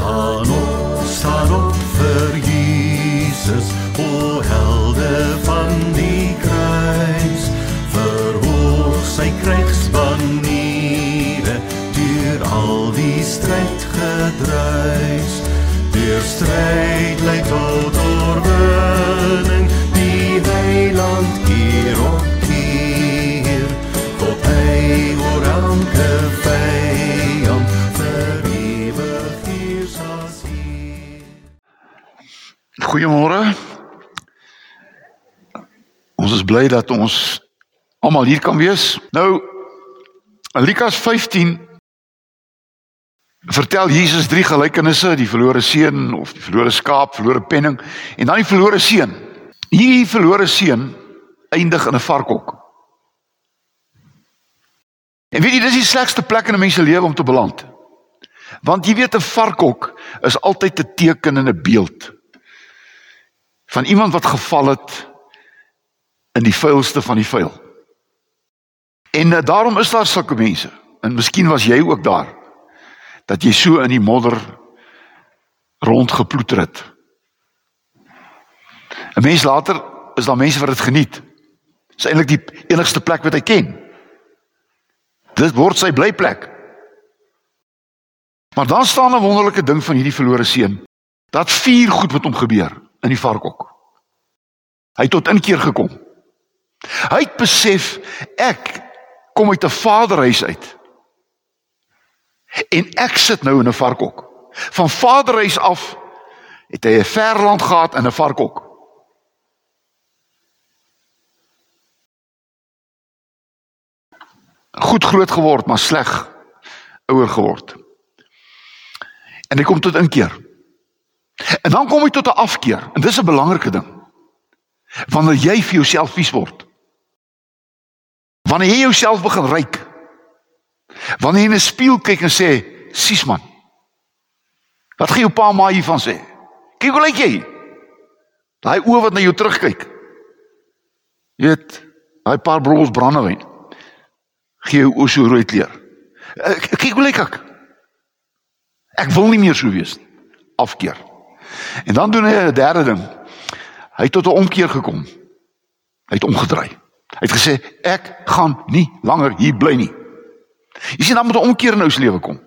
Staan op, staan op vir Jesus, o helde van die kruis. Verhoog sy krygsbaniere deur al die stryd gedruis. Deur stryd lei tot Goeiemôre. Ons is bly dat ons almal hier kan wees. Nou Lukas 15 vertel Jesus drie gelykenisse, die verlore seun of die verlore skaap, verlore penning en dan die verlore seun. Hierdie verlore seun eindig in 'n varkhok. En weet jy, dis die slegste plek in 'n mens se lewe om te beland. Want jy weet 'n varkhok is altyd 'n teken en 'n beeld van iemand wat geval het in die vuilste van die vuil. En uh, daarom is daar sulke mense. En miskien was jy ook daar dat jy so in die modder rondgeploeter het. 'n Mens later is daar mense wat dit geniet. Dis eintlik die enigste plek wat hy ken. Dit word sy blyplek. Maar dan staan 'n wonderlike ding van hierdie verlore seun. Dat vier goed met hom gebeur in die varkhok. Hy het tot inkeer gekom. Hy het besef ek kom uit 'n vaderhuis uit. En ek sit nou in 'n varkhok. Van vaderhuis af het hy 'n ver land gehad in 'n varkhok. Goed groot geword, maar sleg ouer geword. En hy kom tot inkeer. En dan kom jy tot 'n afkeer. En dis 'n belangrike ding. Wanneer jy vir jouself vies word. Wanneer jy jouself begin ryk. Wanneer jy in 'n spieël kyk en sê, "Sis man. Wat gaan jou pa maar hiervan sê? Kyk hoe lyk jy?" Daai oë wat na jou terugkyk. Jy weet, daai paar broos brandewyn. Gee jou oë so rooi kleur. Eh, Kyk hoe lyk ek? Ek wil nie meer so wees nie. Afkeer. En dan doen hy 'n derde ding. Hy het tot 'n omkeer gekom. Hy het omgedraai. Hy het gesê ek gaan nie langer hier bly nie. Jy sien dan moet 'n omkeer in ons lewe kom.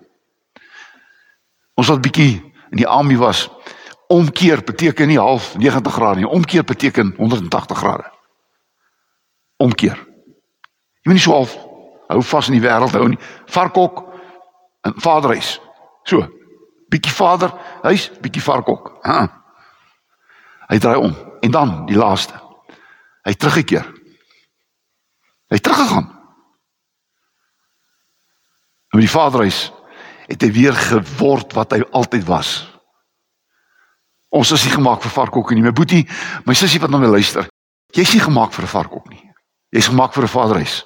Ons wat bietjie in die army was, omkeer beteken nie half 90 grade nie. Omkeer beteken 180 grade. Omkeer. Jy moet nie so half hou vas in die wêreld hou nie. Varkhok en vaderhuis. So. Bietjie vader, huis, bietjie varkhok. Ha. Hy draai om. En dan die laaste. Hy het teruggekeer. Hy het teruggegaan. En met die vaderhuis het hy weer geword wat hy altyd was. Ons is nie gemaak vir varkhokke nie. My boetie, my sussie wat na my luister. Jy's nie gemaak vir 'n varkhok nie. Jy's gemaak vir 'n vaderhuis.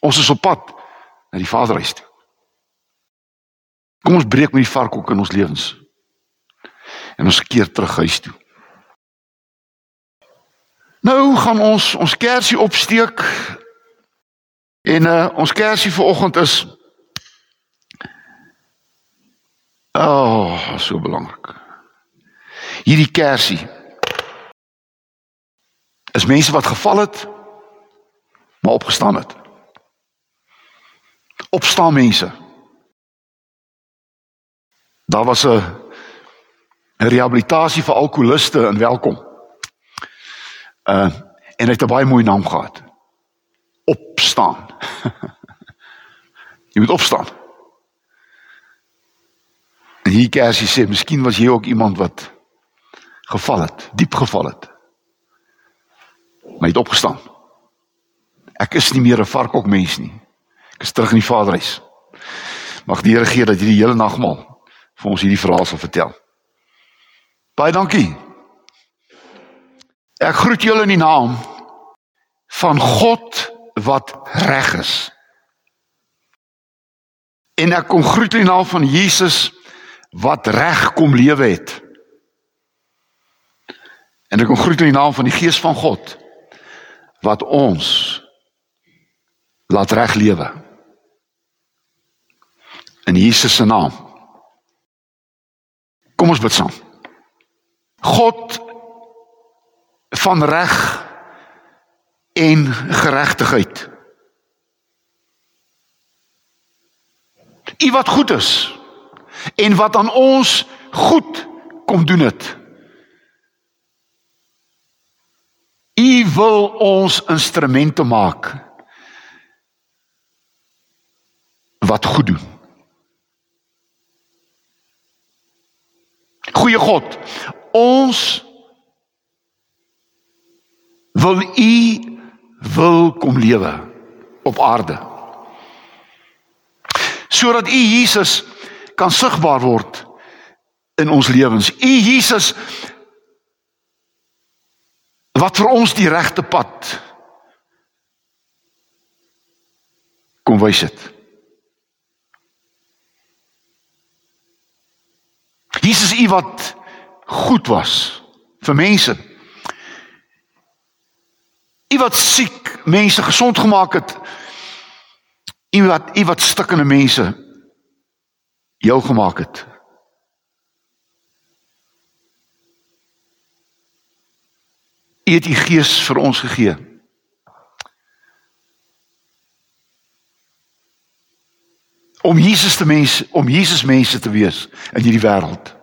Ons is op pad na die vaderhuis toe. Kom ons breek met die varkhok in ons lewens. En ons keer terug huis toe. Nou gaan ons ons kersie opsteek. En uh ons kersie vanoggend is Oh, so belangrik. Hierdie kersie is mense wat geval het maar opgestaan het. Opstaan mense. Daar was 'n rehabilitasie vir alkoholiste in Welkom. Uh en hy het 'n baie mooi naam gehad. Opstaan. Jy moet opstaan. En hier kersie sê, miskien was jy ook iemand wat geval het, diep geval het. Maar jy het opgestaan. Ek is nie meer 'n varkhok mens nie. Ek is terug in die Vaderhuis. Mag die Here gee dat jy die hele nagmaal vir ons hierdie verhaal sal vertel. Baie dankie. Ek groet julle in die naam van God wat reg is. En ek kom groet in die naam van Jesus wat reg kom lewe het. En ek kom groet in die naam van die Gees van God wat ons laat reg lewe. In Jesus se naam. Kom ons bid saam. God van reg en geregtigheid. U wat goed is en wat aan ons goed kom doen het. U wil ons instrumente maak wat goed doen. Goeie God, ons wil u wil kom lewe op aarde. Sodat u Jesus kan sigbaar word in ons lewens. U Jesus wat vir ons die regte pad kom wys dit. Jesus u wat goed was vir mense. U wat siek mense gesond gemaak het. U wat u wat stikkende mense heel gemaak het. U het u gees vir ons gegee. Om Jesus te mens, om Jesus mense te wees in hierdie wêreld.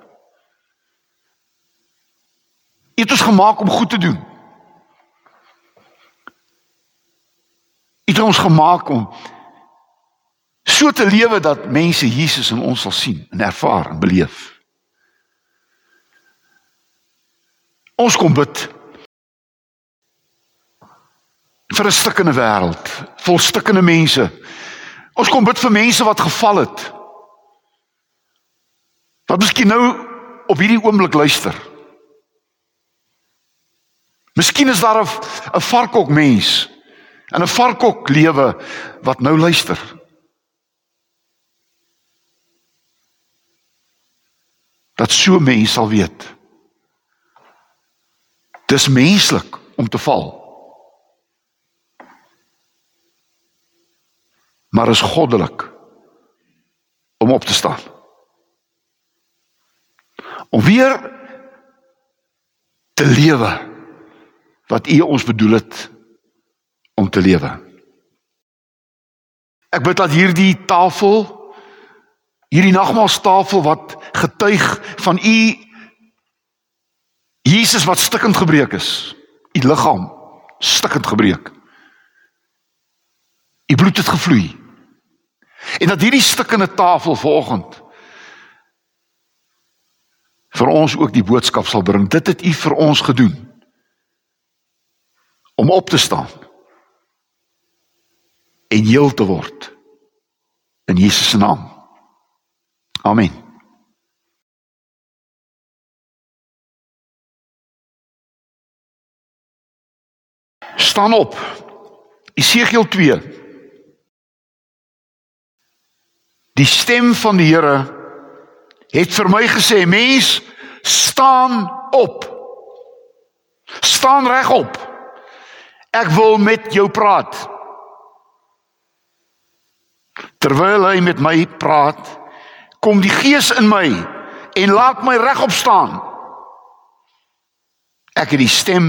U het ons gemaak om goed te doen. U het ons gemaak om so te lewe dat mense Jesus in ons sal sien en ervaar en beleef. Ons kom bid vir 'n stikkende wêreld, vol stikkende mense. Ons kom bid vir mense wat geval het. Wat miskien nou op hierdie oomblik luister. Miskien is daar 'n 'n varkok mens in 'n varkok lewe wat nou luister. Dat so mense sal weet. Dis menslik om te val. maar is goddelik om op te staan. Om weer te lewe wat U ons bedoel het om te lewe. Ek bid dat hierdie tafel hierdie nagmaalstafel wat getuig van U Jesus wat stikkend gebreek is, U liggaam stikkend gebreek. U bloed het gevloei. En dat hierdie stukkende tafel vanoggend vir ons ook die boodskap sal bring. Dit het U vir ons gedoen. Om op te staan en heel te word in Jesus se naam. Amen. Staan op. Esegiel 2 Die stem van die Here het vir my gesê: "Mens, staan op. Staan regop. Ek wil met jou praat." Terwyl hy met my praat, kom die Gees in my en laat my regop staan. Ek het die stem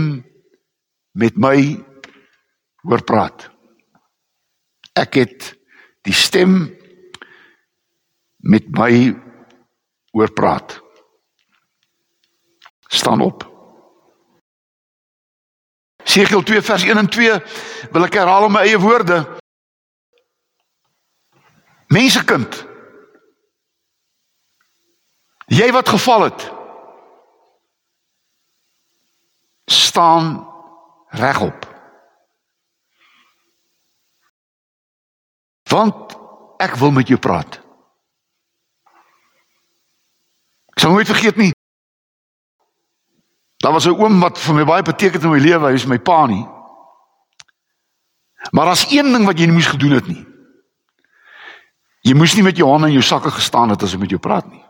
met my hoor praat. Ek het die stem met my oor praat. Staan op. Segiel 2 vers 1 en 2 wil ek herhaal in my eie woorde. Mensekind. Jy wat geval het. staan regop. Want ek wil met jou praat. Ek sal nooit vergeet nie. Daar was 'n oom wat vir my baie beteken het in my lewe, hy is my pa nie. Maar as een ding wat jy nie moes gedoen het nie. Jy moes nie met jou hande in jou sakke gestaan het as hy met jou praat nie.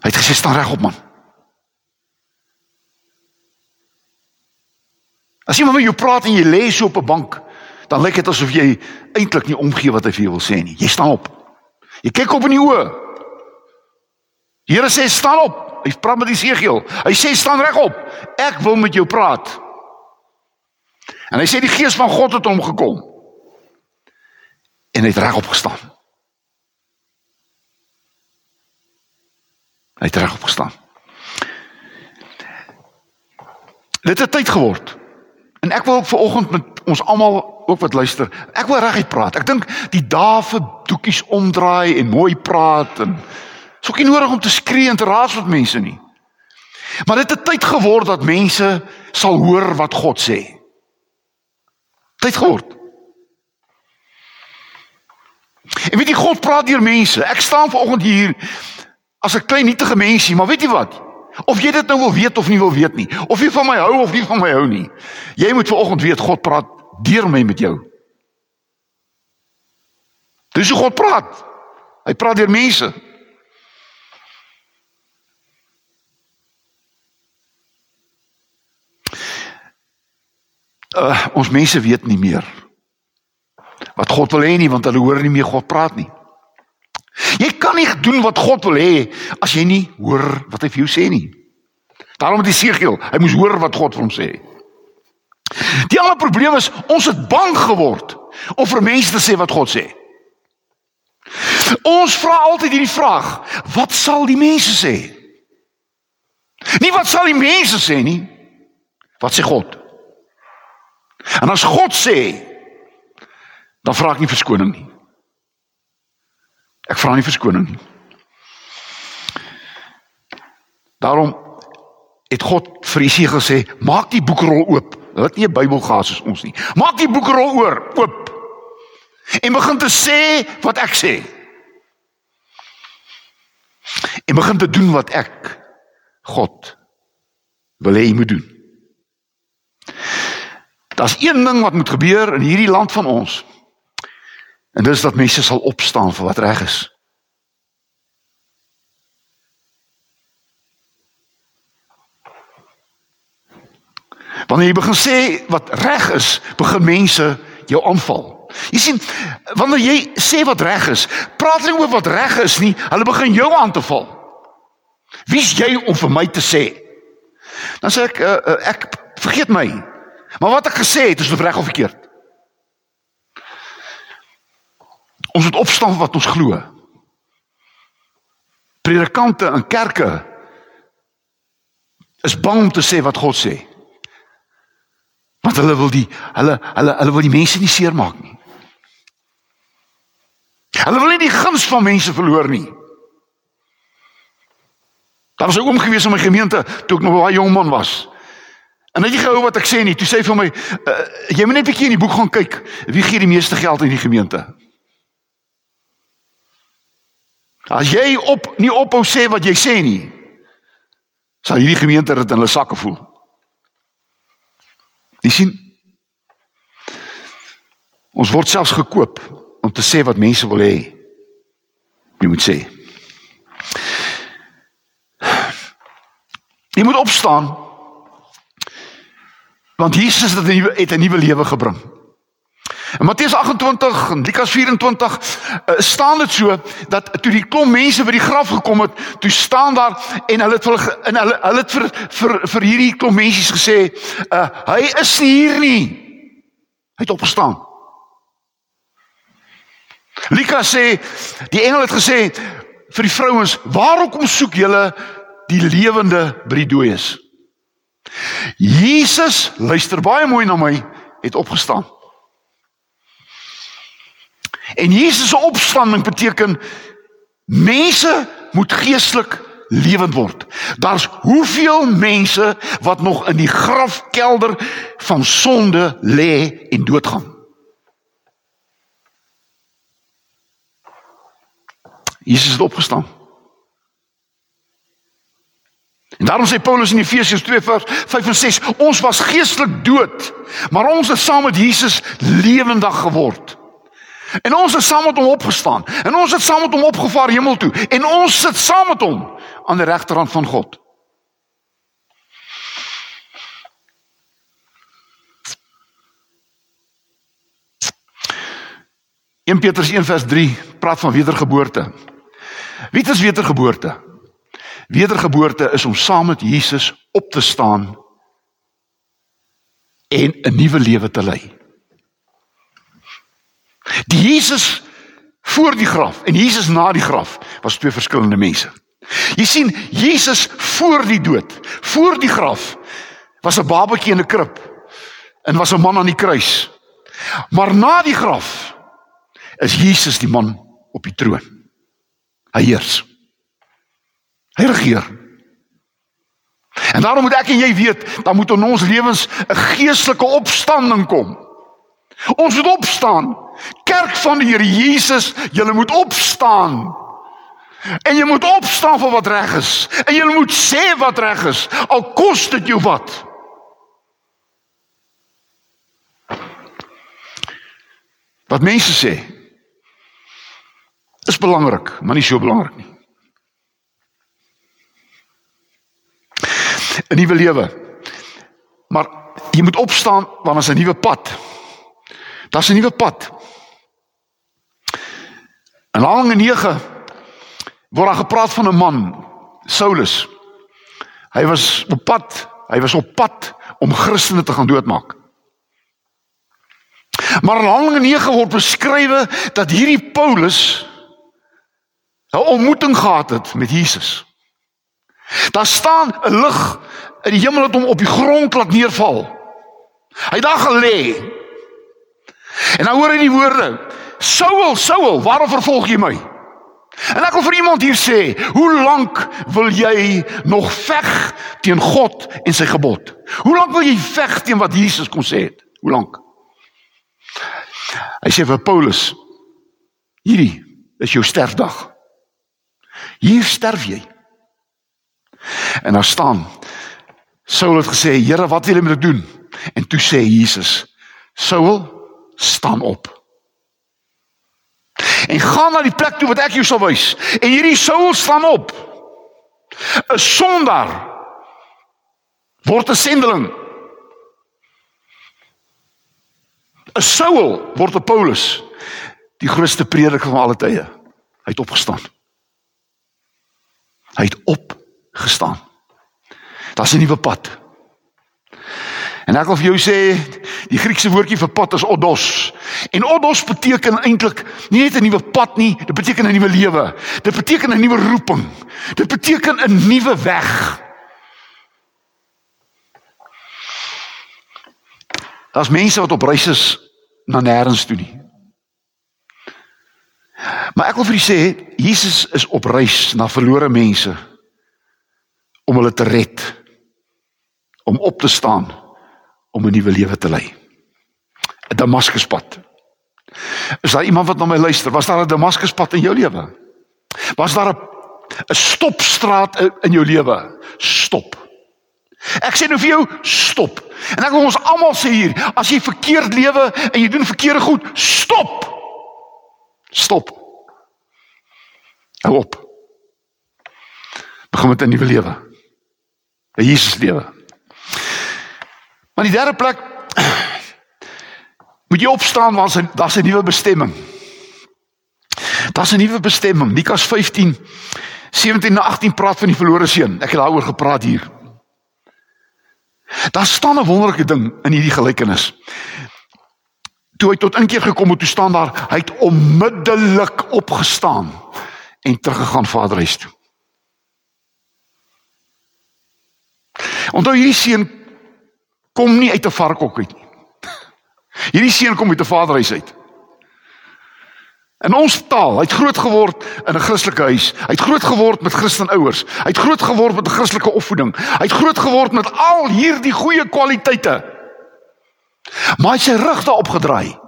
Hy het gesê staan regop man. As iemand met jou praat en jy lê so op 'n bank, dan lyk dit asof jy eintlik nie omgee wat hy vir jou wil sê nie. Jy staan op. Jy kyk op in die oë. Here sê staan op. Hy praat met Jesegiel. Hy sê staan regop. Ek wil met jou praat. En hy sê die gees van God het hom gekom. En hy het regop gestaan. Hy het regop gestaan. Dit het tyd geword. En ek wil vir oggend met ons almal ook wat luister. Ek wil reguit praat. Ek dink die dae vir doekies omdraai en mooi praat en is ook nie nodig om te skree en te raas met mense nie. Maar dit het tyd geword dat mense sal hoor wat God sê. Tyd geword. En weet jy God praat deur mense. Ek staan vanoggend hier as 'n klein nietige mensie, maar weet jy wat? Of jy dit nou wil weet of nie wil weet nie, of jy van my hou of nie van my hou nie. Jy moet vanoggend weet God praat deur my met jou. Dis hoe God praat. Hy praat deur mense. Uh, ons mense weet nie meer wat God wil hê nie want hulle hoor nie meer God praat nie. Jy kan nie doen wat God wil hê as jy nie hoor wat hy vir jou sê nie. Daarom het Jesegiel, hy moes hoor wat God vir hom sê. Die ander probleem is ons het bang geword om vir mense te sê wat God sê. Ons vra altyd hierdie vraag, wat sal die mense sê? Nie wat sal die mense sê nie. Wat sê God? En as God sê, dan vra ek nie verskoning nie. Ek vra nie verskoning nie. Daarom het God vir Jesaja gesê, maak die boekrol oop. Het nie 'n Bybel gehad soos ons nie. Maak die boekrol oor, oop. En begin te sê wat ek sê. En begin te doen wat ek God wil hê jy moet doen. Daar's een ding wat moet gebeur in hierdie land van ons. En dis dat mense sal opstaan vir wat reg is. Wanneer jy begin sê wat reg is, begin mense jou aanval. Jy sien, wanneer jy sê wat reg is, praat hulle oor wat reg is nie, hulle begin jou aan te val. Wie's jy om vir my te sê? Dan sê ek uh, uh, ek vergeet my. Maar wat ek gesê het is of reg of verkeerd. Ons moet opstaan vir wat ons glo. Predikante in kerke is bang om te sê wat God sê. Want hulle wil die hulle hulle hulle wil die mense nie seermaak nie. Hulle wil nie die guns van mense verloor nie. Daar was 'n oom gewees in my gemeente toe ek nog 'n baie jong man was. En hy het gehou wat ek sê nie. Toe sê hy vir my, uh, "Jy moet net 'n bietjie in die boek gaan kyk. Wie gee die meeste geld in die gemeente?" As jy op nie ophou sê wat jy sê nie, sal hierdie gemeente dit in hulle sakke voel. Jy sien ons word selfs gekoop om te sê wat mense wil hê. Jy moet sê. Jy moet opstaan. Want Jesus het 'n nuwe het 'n nuwe lewe gebring. In Matteus 28 en Lukas 24 uh, staan dit so dat toe die klomp mense by die graf gekom het, toe staan daar en hulle het hulle in hulle hulle het vir vir vir hierdie klomp mense gesê, uh, hy is nie hier nie. Hy het opgestaan. Lukas sê die engel het gesê vir die vrouens, "Waarom kom soek julle die lewende by die dooies?" Jesus, luister baie mooi na my, het opgestaan. En Jesus se opstanding beteken mense moet geestelik lewend word. Daar's hoeveel mense wat nog in die grafkelder van sonde lê en doodgaan. Jesus het opgestaan. En daarom sê Paulus in Efesiërs 2 vers 5 en 6, ons was geestelik dood, maar ons het saam met Jesus lewendig geword. En ons het saam met hom opgestaan. En ons het saam met hom opgevaar hemel toe. En ons sit saam met hom aan die regterhand van God. In Petrus 1 vers 3 praat van wedergeboorte. Wie is wedergeboorte? Wedergeboorte is om saam met Jesus op te staan en 'n nuwe lewe te lei. Die Jesus voor die graf en Jesus na die graf was twee verskillende mense. Jy sien, Jesus voor die dood, voor die graf was 'n babatjie in 'n krib en was 'n man aan die kruis. Maar na die graf is Jesus die man op die troon. Hy heers. Hy regeer. En daarom moet ek en jy weet, dan moet in ons lewens 'n geestelike opstanding kom. Ons moet opstaan. Kerk van die Here Jesus, julle moet opstaan. En jy moet opstaan vir wat reg is. En jy moet sê wat reg is, al kos dit jou wat. Wat mense sê is belangrik, maar nie so belangrik nie. 'n Nuwe lewe. Maar jy moet opstaan want as 'n nuwe pad. Daar's 'n nuwe pad. En Handelinge 9 word daar gepraat van 'n man, Saulus. Hy was op pad, hy was op pad om Christene te gaan doodmaak. Maar in Handelinge 9 word beskrywe dat hierdie Paulus 'n ontmoeting gehad het met Jesus. Daar staan 'n lig in die hemel het hom op die grond laat neerval. Hy daar gelê. En dan hoor hy die woorde: Saul, Saul, waarom vervolg jy my? En ek wil vir iemand hier sê, hoe lank wil jy nog veg teen God en sy gebod? Hoe lank wil jy veg teen wat Jesus kom sê het? Hoe lank? Hy sê vir Paulus, hierdie is jou sterfdag. Hier sterf jy. En daar staan Saul het gesê, Here, wat wil jy met ek doen? En toe sê Jesus, Saul, staan op en gaan na die plek toe wat ek jou sal wys. En hierdie Saul staan op. 'n Sondaar word 'n sendeling. 'n Saul word 'n Paulus, die grootste prediker van alle tye. Hy het opgestaan. Hy het opgestaan. Daar's 'n nuwe pad. En ek wil vir jou sê, die Griekse woordjie vir pad is odos. En odos beteken eintlik nie net 'n nuwe pad nie, dit beteken 'n nuwe lewe. Dit beteken 'n nuwe roeping. Dit beteken 'n nuwe weg. Daar's mense wat op reis is na nêrens toe nie. Maar ek wil vir u sê, Jesus is op reis na verlore mense om hulle te red om op te staan om 'n nuwe lewe te lei. 'n Damaskuspad. Is daar iemand wat na my luister? Was daar 'n Damaskuspad in jou lewe? Was daar 'n 'n stopstraat in jou lewe? Stop. Ek sê nou vir jou, stop. En ek wil ons almal sê hier, as jy verkeerd lewe en jy doen verkeerde goed, stop. Stop. Hou op. Begin met 'n nuwe lewe. 'n Jesus lewe. Maar die derde plek moet jy opstaan want 'n daar's 'n nuwe bestemming. Daar's 'n nuwe bestemming. Lukas 15 17 na 18 praat van die verlore seun. Ek het daaroor gepraat hier. Daar staan 'n wonderlike ding in hierdie gelykenis. Toe hy tot inkeer gekom het, toe staan daar, hy het onmiddellik opgestaan en teruggegaan vaderhuis toe. Onthou hierdie seun kom nie uit 'n varkhok uit nie. Hierdie seun kom uit 'n vaderhuis uit. In ons taal, hy het groot geword in 'n Christelike huis. Hy het groot geword met Christen ouers. Hy het groot geword met 'n Christelike opvoeding. Hy het groot geword met al hierdie goeie kwaliteite. Maar hy sy rug daarop gedraai.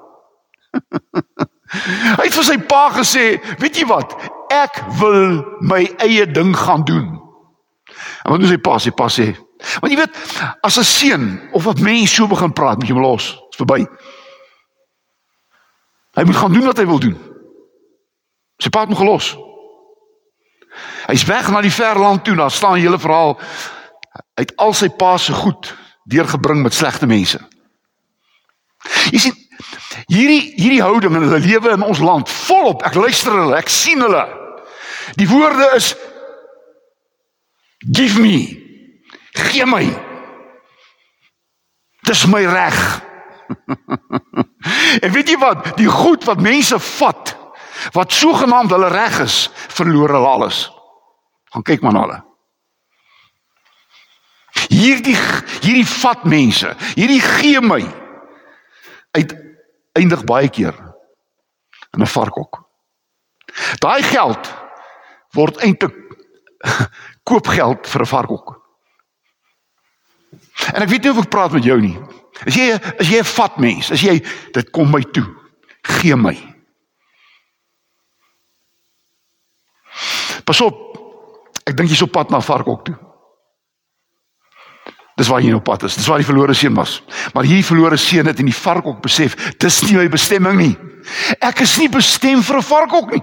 hy het vir sy pa gesê, "Weet jy wat? Ek wil my eie ding gaan doen." En wat doen sy pa? Sy pa sê, Want jy weet, as 'n seun of 'n mens so begin praat, moet jy hom los. Dit's verby. Hy moet gaan doen wat hy wil doen. Sy pa het hom gelos. Hy's weg na die ver land toe, daar staan 'n hele verhaal uit al sy pa se goed deurgebring met slegte mense. Jy sien, hierdie hierdie houding in hulle lewe in ons land, volop. Ek luister hulle, ek sien hulle. Die woorde is Give me. Gee my. Dis my reg. en weet jy wat? Die goed wat mense vat wat sogenaamd hulle reg is, verloor hulle alles. Gaan kyk maar na hulle. Hierdie hierdie vat mense, hierdie gee my uiteindig baie keer in 'n varkhok. Daai geld word eintlik koopgeld vir 'n varkhok. En ek weet nie of ek praat met jou nie. As jy as jy 'n vat mens, as jy dit kom my toe, gee my. Pas op. Ek dink jy's op pad na varkhok toe. Dis waar jy op pad is. Dis waar die verlore seun was. Maar hierdie verlore seun het in die varkhok besef, dis nie my bestemming nie. Ek is nie bestem vir 'n varkhok nie.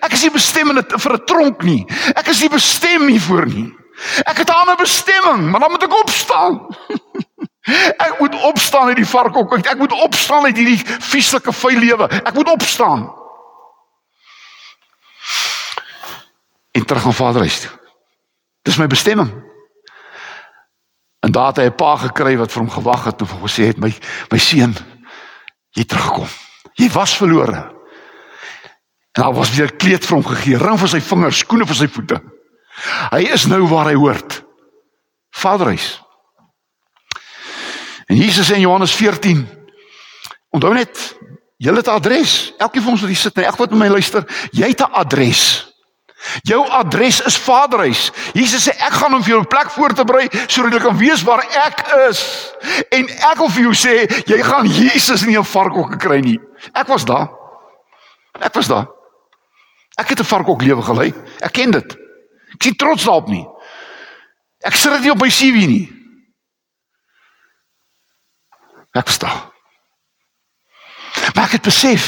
Ek is nie bestem vir 'n tronk nie. Ek is nie bestem hiervoor nie. Ek het 'n ander bestemming, maar dan moet ek opstaan. ek moet opstaan uit die varkhok. Ek, moet opstaan uit hierdie vieslike vuil lewe. Ek moet opstaan. En terug aan Vaderhuis toe. Dis my bestemming. En daar het hy 'n pa gekry wat vir hom gewag het en hom gesê het my my seun jy terugkom. Jy was verlore. En daar was weer kleed vir hom gegee, ring vir sy vingers, skoene vir sy voete. Hy is nou waar hy hoort. Vaderhuis. En Jesus in Johannes 14 Onthou net, jy het 'n adres. Elkeen van ons wat hier sit, ek wat met my luister, jy het 'n adres. Jou adres is Vaderhuis. Jesus sê ek gaan hom vir jou 'n plek voor te berei sodat jy kan weet waar ek is. En ek wil vir jou sê jy gaan Jesus nie 'n varkhok kry nie. Ek was daar. Ek was daar. Ek het 'n varkhok lewe gelei. Ek ken dit. Ek sien trots daarop nie. Ek sit dit nie op my CV nie. Ek daar. Maar ek het besef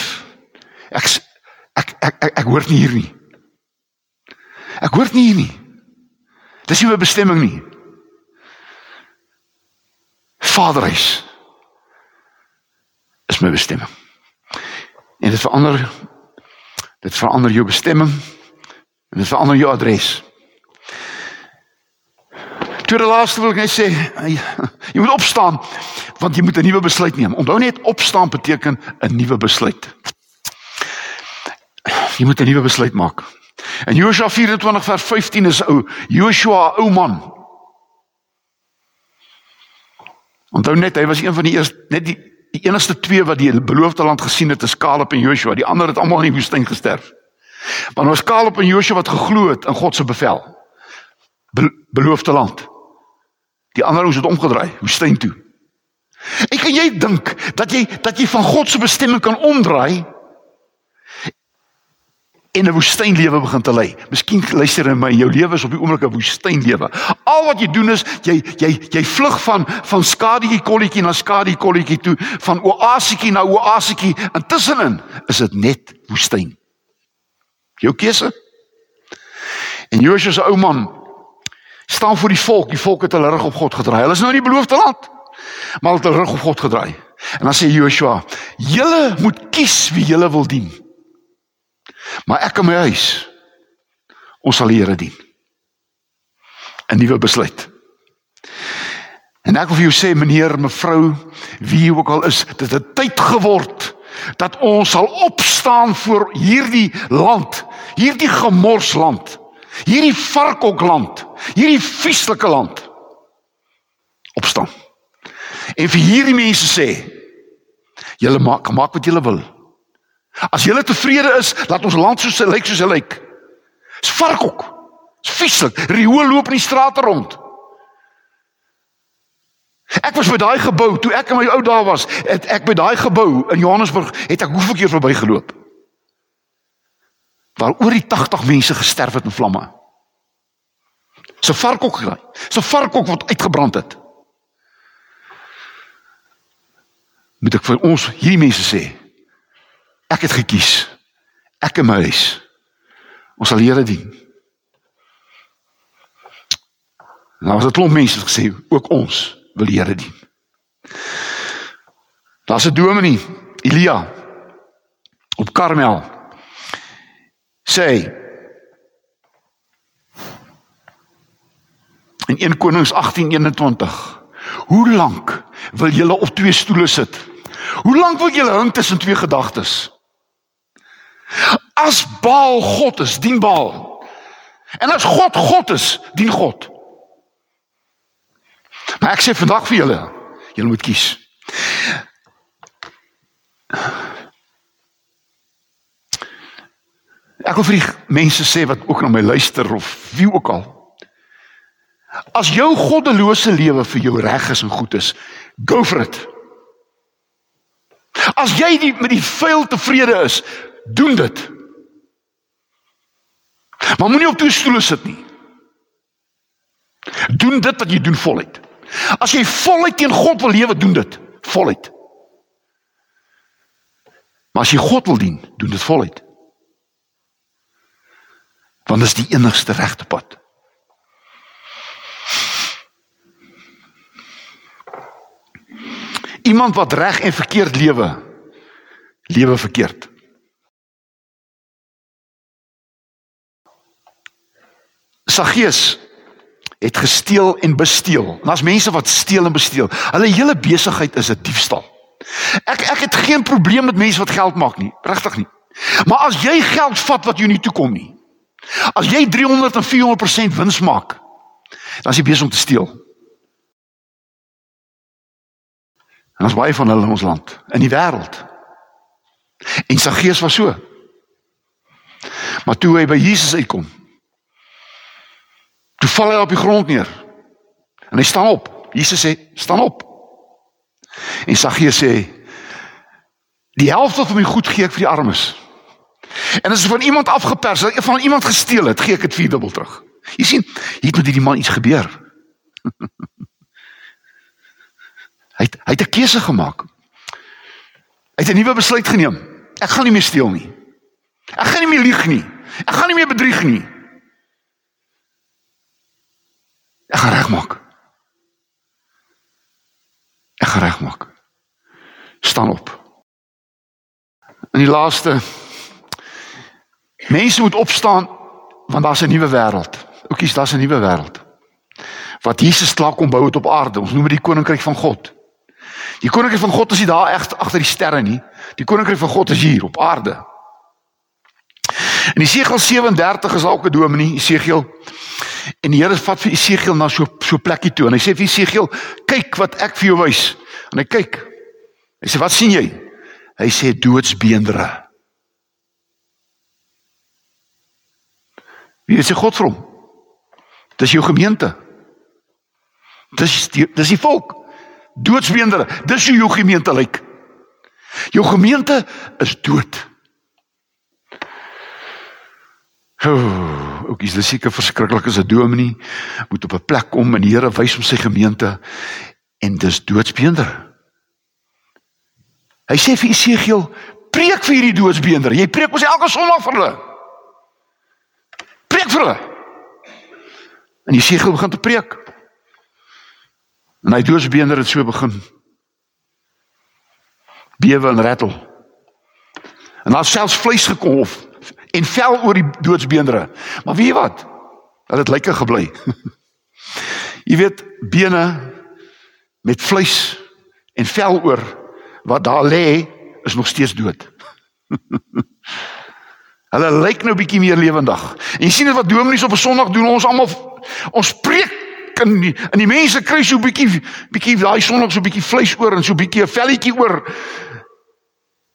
ek ek ek ek, ek hoort nie hier nie. Ek hoort nie hier nie. Dis nie my bestemming nie. Vaderhuis is my bestemming. En dit verander dit verander jou bestemming en dit verander jou adres. Tweede laaste wil ek net sê, jy moet opstaan want jy moet 'n nuwe besluit neem. Onthou net opstaan beteken 'n nuwe besluit. Jy moet 'n nuwe besluit maak. En Joshua 24 vers 15 is ou Joshua ou man. Onthou net hy was een van die eerste net die die enigste twee wat die beloofde land gesien het is Caleb en Joshua. Die ander het almal in die woestyn gesterf. Maar nou was Caleb en Joshua wat geglo het in God se bevel. Be beloofde land. Die ander ons het omgedraai, woestyn toe. En kan jy dink dat jy dat jy van God se bestemming kan omdraai en 'n woestynlewe begin te lei. Miskien luister jy my, jou lewe is op die oomblik 'n woestynlewe. Al wat jy doen is jy jy jy vlug van van skadie kolletjie na skadie kolletjie toe, van oasietjie na oasietjie. Intussenin is dit net woestyn. Jou keuse. En Josua se ou man staan voor die volk. Die volk het hulle rug op God gedraai. Hulle is nou in die beloofde land. Maar hulle het hulle rug op God gedraai. En dan sê Joshua: "Julle moet kies wie julle wil dien." Maar ek in my huis ons sal die Here dien. 'n Nuwe besluit. En ek wil vir jou sê meneer, mevrou, wie jy ook al is, dit het tyd geword dat ons sal opstaan voor hierdie land, hierdie gemorsland, hierdie varkhokland, hierdie vieslike land. Opstaan. En vir hierdie mense sê, julle maak maak wat julle wil. As jy tevrede is, laat ons land soos hy lyk soos hy lyk. Dis varkhok. Dis vieslik. Riool loop in die strate rond. Ek was by daai gebou toe ek in my ou dae was, het ek by daai gebou in Johannesburg het ek hoeveel keer verbygeloop. Waar oor die 80 mense gesterf het in vlamme. So varkhok gery. So varkhok wat uitgebrand het. Moet ek vir ons hierdie mense sê, Ek het gekies. Ek en my huis. Ons sal Here dien. Nou was dit klomp mense gesê ook ons wil Here dien. Daar's 'n dominee, Elia op Karmel. Sê In 1 Konings 18:21. Hoe lank wil julle op twee stoele sit? Hoe lank wil julle hang tussen twee gedagtes? As Baal God is, dien Baal. En as God God is, dien God. Maar ek sê vandag vir julle, julle moet kies. Ek wil vir die mense sê wat ook na my luister of wie ook al. As jou goddelose lewe vir jou reg is en goed is, go for it. As jy die, met die vuil tevrede is, doen dit. Maar moenie op twee stoele sit nie. Doen dit wat jy doen voluit. As jy voluit teen God wil lewe, doen dit voluit. Maar as jy God wil dien, doen dit voluit. Want dit is die enigste regte pad. Iemand wat reg en verkeerd lewe, lewe verkeerd. Saggeus het gesteel en besteel. En as mense wat steel en besteel, hulle hele besigheid is 'n diefstal. Ek ek het geen probleem met mense wat geld maak nie, regtig nie. Maar as jy geld vat wat jou nie toekom nie. As jy 300 en 400% wins maak, dan is jy besig om te steel. En ons baie van hulle in ons land, in die wêreld. En Saggeus was so. Maar toe hy by Jesus uitkom, toe val hy op die grond neer. En hy staan op. Jesus sê, "Staan op." En Saggeus sê, "Die helfte van my goed gee ek vir die armes." En as van iemand afgepers het, van iemand gesteel het, gee ek dit vierdubbel terug. Jy sien, hier met hierdie man iets gebeur. hy het, hy het 'n keuse gemaak. Hy het 'n nuwe besluit geneem. Ek gaan nie meer steel nie. Ek gaan nie meer lieg nie. Ek gaan nie meer bedrieg nie. Ek gaan regmaak. Ek gaan regmaak. Staan op. In die laaste Mense moet opstaan want daar's 'n nuwe wêreld. Oukies, daar's 'n nuwe wêreld. Wat Jesus klaar kom bou het op aarde. Ons noem dit die koninkryk van God. Die koninkryk van God is nie daar echt agter die sterre nie. Die koninkryk van God is hier op aarde. In Jesegiel 37 is ook 'n dominee, Jesegiel. En die Here vat vir Jesegiel na so so plekkie toe en hy sê vir Jesegiel, "Kyk wat ek vir jou wys." En hy kyk. Hy sê, "Wat sien jy?" Hy sê, "Doodsbeendere." Wie is die God vir hom? Dis jou gemeente. Dis die, dis die volk. Doodsbeendere. Dis hoe jou gemeente lyk. Jou gemeente is dood. Oh, ook is dit seker verskriklik as 'n dominee moet op 'n plek kom en die Here wys hom sy gemeente en dis doodsbeender. Hy sê vir Esegiel, preek vir hierdie doodsbeender. Jy preek mos elke Sondag vir hulle preek vir hulle. En Jesegiel begin te preek. En hy doodsbeender het so begin. Bewe en rattel. En daar selfs vleis gekom of en vel oor die doodsbeendere. Maar weet jy wat? Hulle het lyke gebly. jy weet bene met vleis en vel oor wat daar lê is nog steeds dood. Hulle lyk nou bietjie meer lewendig. En jy sien dit wat dominees op 'n Sondag doen, ons almal ons preek en die, en die mense kry so bietjie bietjie daai Sondag so bietjie vleis oor en so bietjie 'n velletjie oor.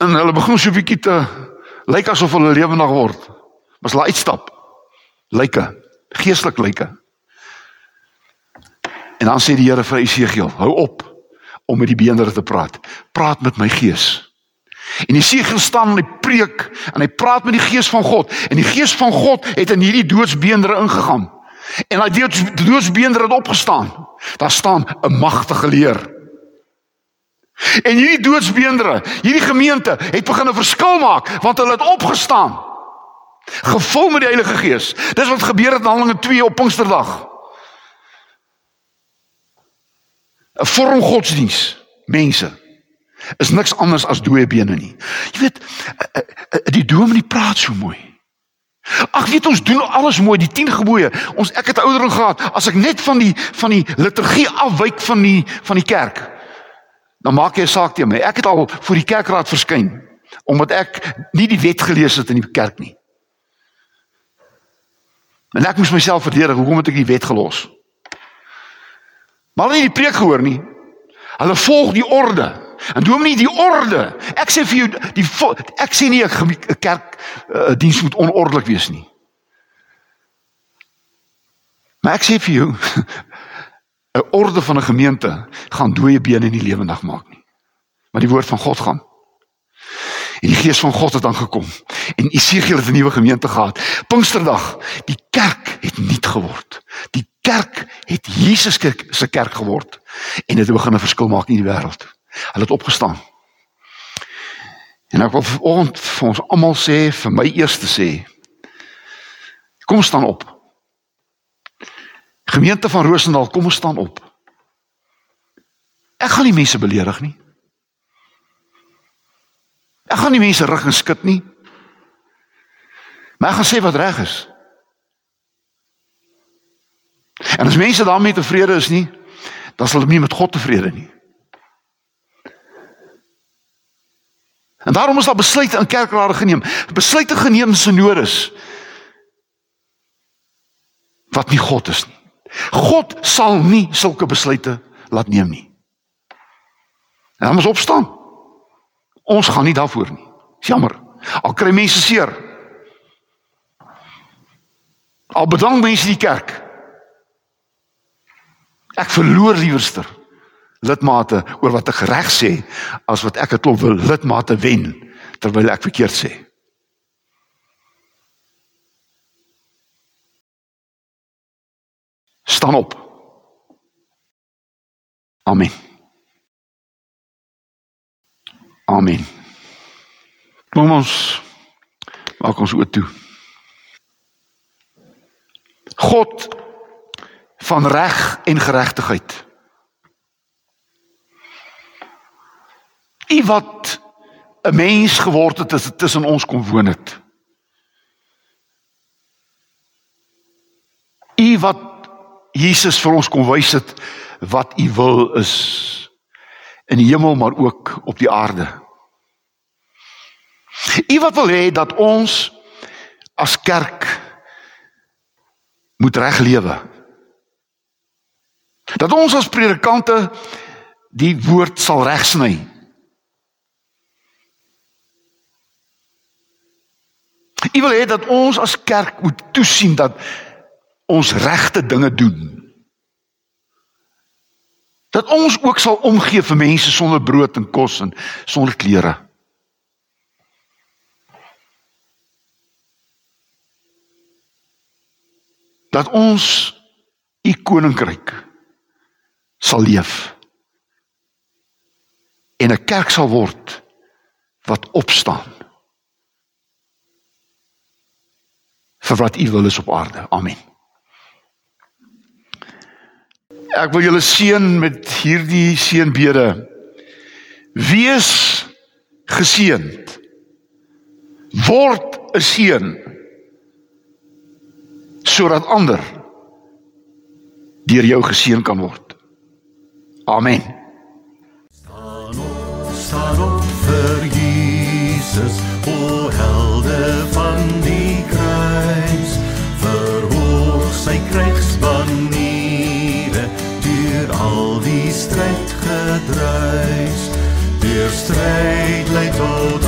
En hulle begin so bietjie te lyk asof hulle lewendig word. Maar as hulle uitstap, lyke, geestelik lyke. En dan sê die Here vir Esegiel, hou op om met die beendere te praat. Praat met my gees. En Jesegiel staan en hy preek en hy praat met die gees van God en die gees van God het in hierdie doodsbeendere ingegaan. En daai doods, doodsbeendere het opgestaan. Daar staan 'n magtige leer. En hierdie doodsbeendere, hierdie gemeente het begin 'n verskil maak want hulle het opgestaan. Gevul met die Heilige Gees. Dis wat gebeur het in Handelinge 2 op Pinksterdag. 'n Vorm godsdiens, mense is niks anders as dooie bene nie. Jy weet, eh, eh, eh, die dominee praat so mooi. Ag weet ons doen alles mooi, die 10 gebooie. Ons ek het oudering gehad. As ek net van die van die liturgie afwyk van die van die kerk, dan maak jy 'n saak teen my. Ek het al voor die kerkraad verskyn omdat ek nie die wet gelees het in die kerk nie. En ek moes myself verdedig. Hoekom het ek die wet gelos? Maar hulle het nie die preek gehoor nie. Hulle volg die orde. En doen nie die orde. Ek sê vir jou die ek sê nie 'n kerk uh, diens moet onordelik wees nie. Maar ek sê vir jou 'n orde van 'n gemeente gaan dooie bene nie lewendig maak nie. Maar die woord van God gaan. En die gees van God het dan gekom. En Isegiel het 'n nuwe gemeente gehad. Pinksterdag, die kerk het nuut geword. Die kerk het Jesus se kerk geword en dit het begin 'n verskil maak in die wêreld. Hulle het opgestaan. En ek wil vanoggend vir ons almal sê, vir my eers te sê. Kom staan op. Gemeente van Rosendal, kom ons staan op. Ek gaan nie mense beledig nie. Ek gaan nie mense rug en skud nie. Maar ek gaan sê wat reg is. En as mense daarmee tevrede is nie, dan sal hulle nie met God tevrede nie. En daarom is daar besluite in kerkrade geneem. Besluite geneem in synodes wat nie God is nie. God sal nie sulke besluite laat neem nie. En dan moet opstaan. Ons gaan nie daarvoor nie. Jammer. Al kry mense seer. Al bedank mense die kerk. Ek verloor liewerster lidmate oor wat ek reg sê as wat ek 'n klop wil lidmate wen terwyl ek verkeerd sê. Staan op. Amen. Amen. Kom ons maak ons oop toe. God van reg en geregtigheid. Wat 'n mens geword het as tussen ons kom woon het. U wat Jesus vir ons kom wys het wat u wil is in die hemel maar ook op die aarde. U wat wil hê dat ons as kerk moet reg lewe. Dat ons as predikante die woord sal regsny. U wil hê dat ons as kerk moet toesien dat ons regte dinge doen. Dat ons ook sal omgee vir mense sonder brood en kos en sonder klere. Dat ons u koninkryk sal leef. En 'n kerk sal word wat opstaan vir wat u wil is op aarde. Amen. Ek wil julle seën met hierdie seënbede. Wees geseënd. Word 'n seën sodat ander deur jou geseën kan word. Amen. Staan op, staan op vir Jesus, o helde stryd gedruis. Deur stryd lei tot